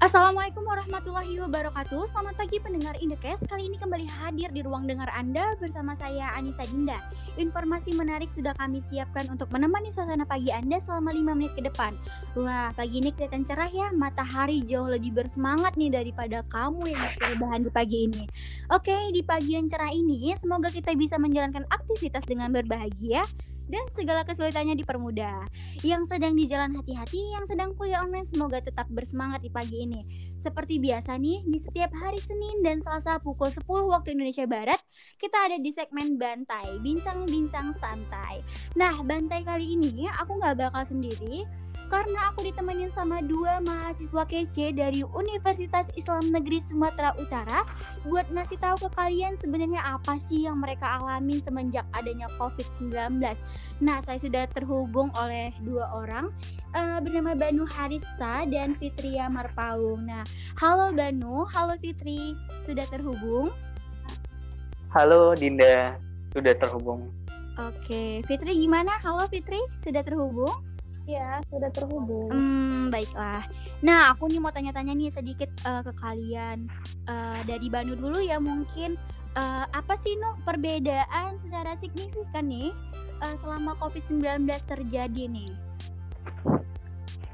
Assalamualaikum warahmatullahi wabarakatuh. Selamat pagi pendengar Indekes Kali ini kembali hadir di ruang dengar Anda Bersama saya Anissa Dinda. Informasi menarik sudah kami siapkan Untuk menemani suasana pagi Anda Selama 5 menit ke depan. Wah pagi ini kelihatan cerah ya. Matahari jauh lebih bersemangat nih Daripada kamu yang masih rebahan di pagi ini. Oke di pagi yang cerah ini Semoga kita bisa menjalankan aktivitas dengan berbahagia dan segala kesulitannya dipermudah. Yang sedang di jalan hati-hati, yang sedang kuliah online semoga tetap bersemangat di pagi ini. Seperti biasa nih, di setiap hari Senin dan Selasa pukul 10 waktu Indonesia Barat, kita ada di segmen Bantai, bincang-bincang santai. Nah, Bantai kali ini aku nggak bakal sendiri, karena aku ditemenin sama dua mahasiswa kece dari Universitas Islam Negeri Sumatera Utara buat ngasih tahu ke kalian sebenarnya apa sih yang mereka alami semenjak adanya COVID-19. Nah, saya sudah terhubung oleh dua orang uh, bernama Banu Harista dan Fitria Marpaung. Nah, halo Banu, halo Fitri, sudah terhubung? Halo Dinda, sudah terhubung. Oke, Fitri gimana? Halo Fitri, sudah terhubung? Ya, sudah terhubung. Hmm, baiklah. Nah, aku nih mau tanya-tanya nih sedikit uh, ke kalian. Uh, dari Banu dulu ya mungkin uh, apa sih Nuh perbedaan secara signifikan nih uh, selama COVID-19 terjadi nih?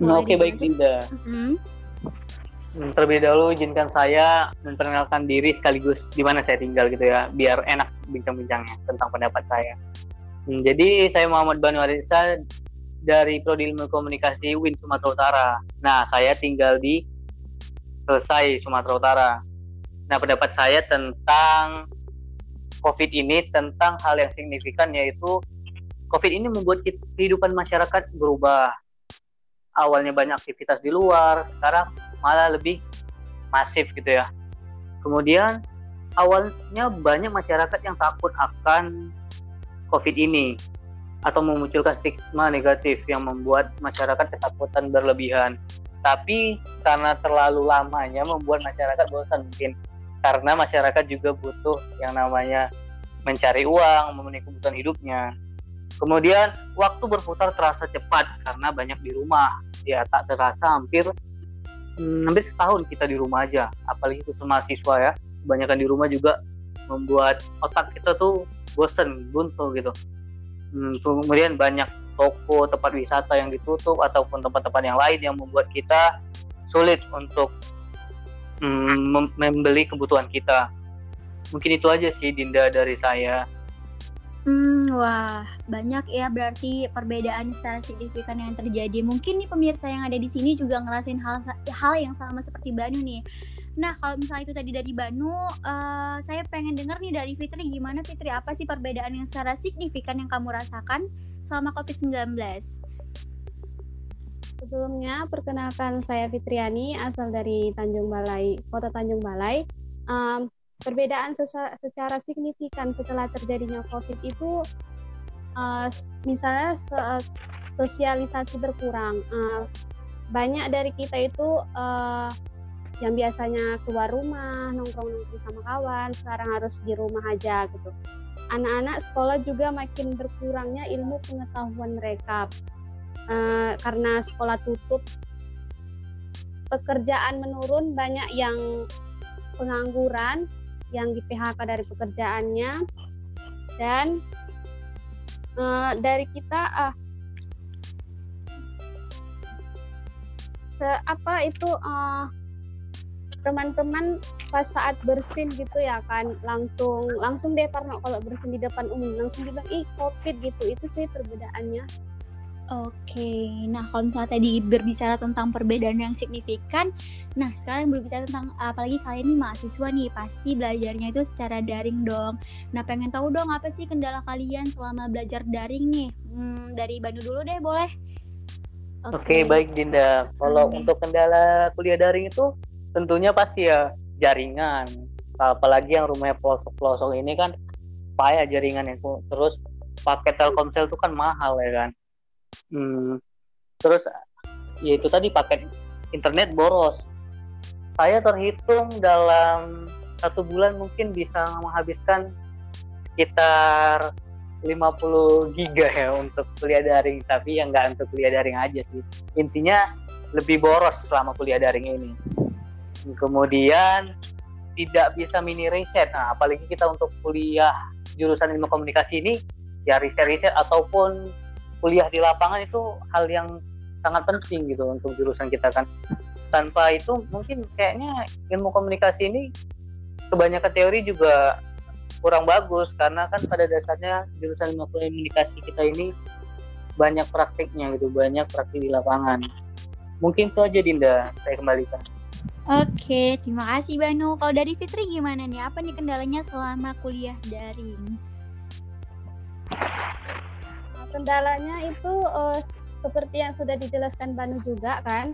Nah, Oke, okay, baik Dinda. Mm -hmm. Terlebih dahulu izinkan saya memperkenalkan diri sekaligus di mana saya tinggal gitu ya, biar enak bincang-bincangnya tentang pendapat saya. Hmm, jadi saya Muhammad Banu Arisa dari Prodi Ilmu Komunikasi Win Sumatera Utara. Nah, saya tinggal di Selesai Sumatera Utara. Nah, pendapat saya tentang COVID ini tentang hal yang signifikan yaitu COVID ini membuat kehidupan masyarakat berubah. Awalnya banyak aktivitas di luar, sekarang malah lebih masif gitu ya. Kemudian awalnya banyak masyarakat yang takut akan COVID ini atau memunculkan stigma negatif yang membuat masyarakat ketakutan berlebihan. Tapi karena terlalu lamanya membuat masyarakat bosan mungkin karena masyarakat juga butuh yang namanya mencari uang, memenuhi kebutuhan hidupnya. Kemudian waktu berputar terasa cepat karena banyak di rumah. Ya tak terasa hampir hmm, hampir setahun kita di rumah aja. Apalagi khusus mahasiswa ya, kebanyakan di rumah juga membuat otak kita tuh bosen, buntu gitu hmm, kemudian banyak toko tempat wisata yang ditutup ataupun tempat-tempat yang lain yang membuat kita sulit untuk hmm, membeli kebutuhan kita mungkin itu aja sih Dinda dari saya Hmm, wah, banyak ya berarti perbedaan secara signifikan yang terjadi. Mungkin nih pemirsa yang ada di sini juga ngerasain hal hal yang sama seperti Banu nih. Nah, kalau misalnya itu tadi dari Banu, uh, saya pengen dengar nih dari Fitri gimana Fitri apa sih perbedaan yang secara signifikan yang kamu rasakan selama COVID-19? Sebelumnya, perkenalkan saya Fitriani, asal dari Tanjung Balai, Kota Tanjung Balai. Um, perbedaan secara signifikan setelah terjadinya COVID itu uh, misalnya sosialisasi berkurang. Uh, banyak dari kita itu uh, yang biasanya keluar rumah, nongkrong-nongkrong sama kawan, sekarang harus di rumah aja gitu. Anak-anak sekolah juga makin berkurangnya ilmu pengetahuan mereka uh, karena sekolah tutup, pekerjaan menurun, banyak yang pengangguran, yang di PHK dari pekerjaannya dan uh, dari kita se apa itu uh, teman-teman pas saat bersin gitu ya kan langsung langsung deh karena kalau bersin di depan umum langsung bilang ih covid gitu itu sih perbedaannya Oke, nah kalau misalnya tadi berbicara tentang perbedaan yang signifikan, nah sekarang berbicara tentang apalagi kalian ini mahasiswa nih, pasti belajarnya itu secara daring dong. Nah pengen tahu dong apa sih kendala kalian selama belajar daring nih? Hmm, dari Bandung dulu deh boleh. Oke, okay. okay, baik Dinda. Kalau okay. untuk kendala kuliah daring itu tentunya pasti ya jaringan. Apalagi yang rumahnya pelosok-pelosok ini kan payah jaringannya. Terus paket Telkomsel itu kan mahal ya kan. Hmm, terus ya itu tadi paket internet boros. Saya terhitung dalam satu bulan mungkin bisa menghabiskan sekitar 50 giga ya untuk kuliah daring. Tapi yang nggak untuk kuliah daring aja sih. Intinya lebih boros selama kuliah daring ini kemudian tidak bisa mini riset. Nah apalagi kita untuk kuliah jurusan ilmu komunikasi ini ya riset-riset ataupun kuliah di lapangan itu hal yang sangat penting gitu untuk jurusan kita kan. Tanpa itu mungkin kayaknya ilmu komunikasi ini kebanyakan teori juga kurang bagus karena kan pada dasarnya jurusan ilmu komunikasi kita ini banyak praktiknya gitu banyak praktik di lapangan. Mungkin itu aja Dinda. Saya kembalikan Oke, terima kasih Banu. Kalau dari Fitri gimana nih? Apa nih kendalanya selama kuliah daring? Kendalanya itu uh, seperti yang sudah dijelaskan Banu juga kan,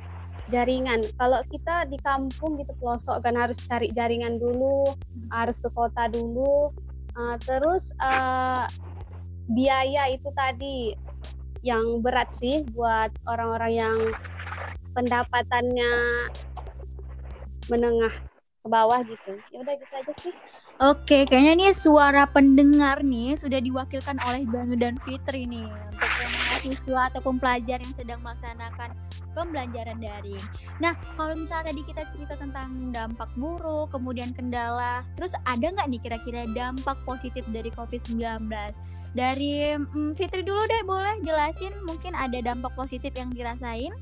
jaringan. Kalau kita di kampung gitu pelosok kan harus cari jaringan dulu, harus ke kota dulu. Uh, terus uh, biaya itu tadi yang berat sih buat orang-orang yang pendapatannya menengah ke bawah gitu. Ya udah gitu aja sih. Oke, kayaknya nih suara pendengar nih sudah diwakilkan oleh Banu dan Fitri nih untuk mahasiswa ataupun pelajar yang sedang melaksanakan pembelajaran daring. Nah, kalau misalnya tadi kita cerita tentang dampak buruk, kemudian kendala, terus ada nggak nih kira-kira dampak positif dari COVID-19? Dari hmm, Fitri dulu deh, boleh jelasin mungkin ada dampak positif yang dirasain?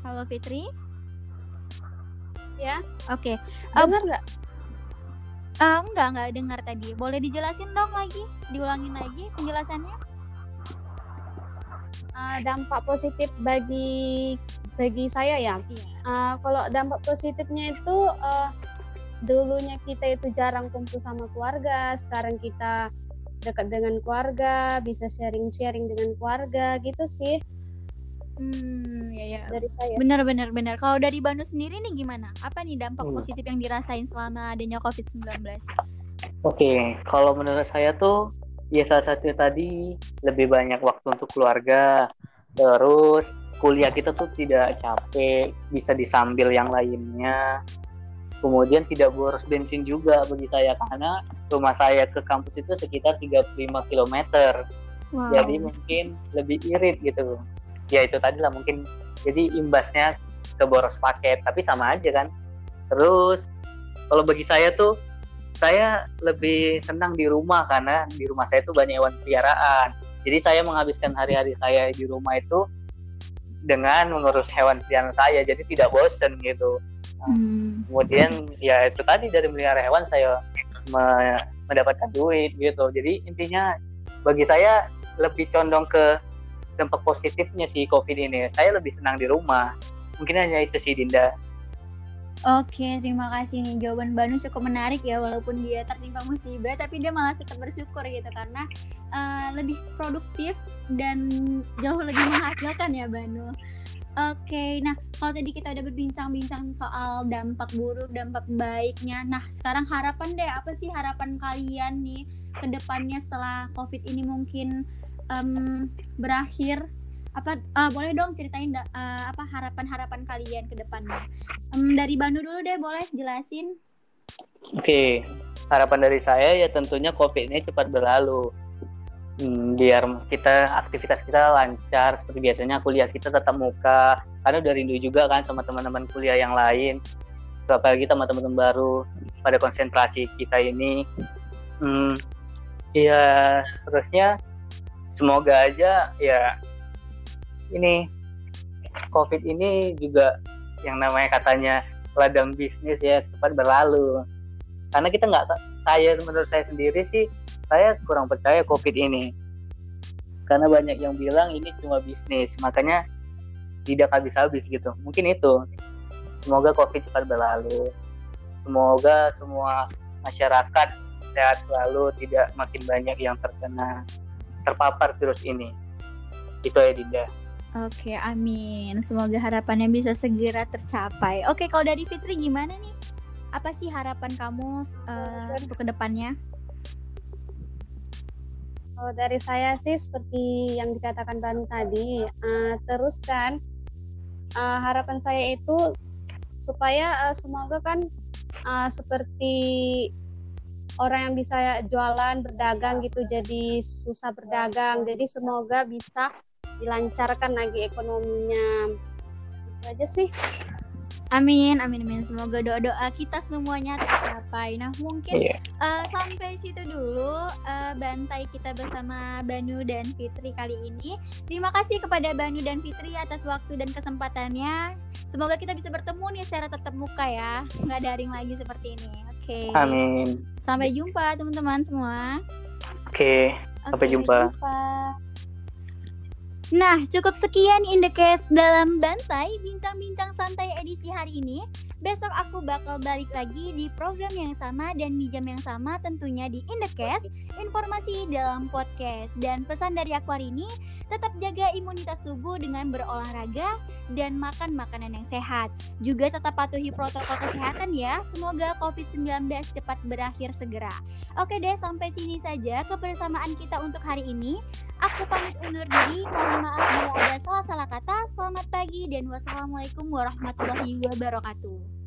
Halo Fitri. Ya. Oke. Okay. Dengar nggak? Uh, enggak, enggak dengar tadi. Boleh dijelasin dong lagi? Diulangin lagi penjelasannya? Uh, dampak positif bagi bagi saya ya. Iya. Uh, kalau dampak positifnya itu uh, dulunya kita itu jarang kumpul sama keluarga, sekarang kita dekat dengan keluarga, bisa sharing-sharing dengan keluarga gitu sih. Hmm, ya ya. Dari saya. Benar benar benar. Kalau dari Banu sendiri nih gimana? Apa nih dampak hmm. positif yang dirasain selama adanya COVID-19? Oke, okay. kalau menurut saya tuh ya salah satu tadi lebih banyak waktu untuk keluarga. Terus kuliah kita tuh tidak capek, bisa disambil yang lainnya. Kemudian tidak boros bensin juga bagi saya karena rumah saya ke kampus itu sekitar 35 km. Wow. Jadi mungkin lebih irit gitu ya itu tadi lah mungkin. Jadi imbasnya ke boros paket tapi sama aja kan. Terus kalau bagi saya tuh saya lebih senang di rumah karena di rumah saya tuh banyak hewan peliharaan. Jadi saya menghabiskan hari-hari saya di rumah itu dengan mengurus hewan peliharaan saya. Jadi tidak bosen gitu. Nah, hmm. kemudian ya itu tadi dari melihara hewan saya me mendapatkan duit gitu. Jadi intinya bagi saya lebih condong ke dampak positifnya sih COVID ini. Saya lebih senang di rumah. Mungkin hanya itu sih Dinda. Oke, terima kasih nih jawaban Banu cukup menarik ya walaupun dia tertimpa musibah tapi dia malah tetap bersyukur gitu karena uh, lebih produktif dan jauh lebih menghasilkan ya Banu. Oke, nah kalau tadi kita udah berbincang-bincang soal dampak buruk, dampak baiknya. Nah, sekarang harapan deh apa sih harapan kalian nih ke depannya setelah COVID ini mungkin um, berakhir apa uh, boleh dong ceritain uh, apa harapan-harapan kalian ke depannya? Um, dari Banu dulu deh boleh jelasin? Oke okay. harapan dari saya ya tentunya covid ini cepat berlalu. Hmm, biar kita aktivitas kita lancar seperti biasanya kuliah kita tetap muka. Karena udah rindu juga kan sama teman-teman kuliah yang lain. Apalagi sama teman-teman baru pada konsentrasi kita ini. Hmm, ya terusnya semoga aja ya ini covid ini juga yang namanya katanya ladang bisnis ya cepat berlalu. Karena kita nggak saya menurut saya sendiri sih saya kurang percaya covid ini. Karena banyak yang bilang ini cuma bisnis makanya tidak habis-habis gitu. Mungkin itu. Semoga covid cepat berlalu. Semoga semua masyarakat sehat selalu tidak makin banyak yang terkena terpapar virus ini. Itu ya Dinda. Oke, amin. Semoga harapannya bisa segera tercapai. Oke, kalau dari Fitri gimana nih? Apa sih harapan kamu uh, untuk ke depannya? Kalau dari saya sih seperti yang dikatakan Banu tadi, uh, teruskan uh, harapan saya itu supaya uh, semoga kan uh, seperti orang yang bisa jualan berdagang gitu jadi susah berdagang jadi semoga bisa dilancarkan lagi ekonominya itu aja sih Amin, amin, amin. Semoga doa-doa kita semuanya tercapai. Nah, mungkin yeah. Iya. uh, sampai situ dulu uh, bantai kita bersama Banu dan Fitri kali ini. Terima kasih kepada Banu dan Fitri atas waktu dan kesempatannya. Semoga kita bisa bertemu nih secara tetap muka ya, nggak daring lagi seperti ini. Oke. Okay. Amin. Sampai jumpa teman-teman semua. Oke. Okay. Sampai okay, jumpa. jumpa. Nah, cukup sekian Indekes dalam Bantai Bincang-Bincang Santai edisi hari ini. Besok aku bakal balik lagi di program yang sama dan di jam yang sama tentunya di Indekes, informasi dalam podcast. Dan pesan dari aku hari ini, tetap jaga imunitas tubuh dengan berolahraga dan makan makanan yang sehat. Juga tetap patuhi protokol kesehatan ya. Semoga COVID-19 cepat berakhir segera. Oke deh, sampai sini saja kebersamaan kita untuk hari ini. Aku pamit undur diri. Maaf bila ada salah-salah kata. Selamat pagi dan wassalamualaikum warahmatullahi wabarakatuh.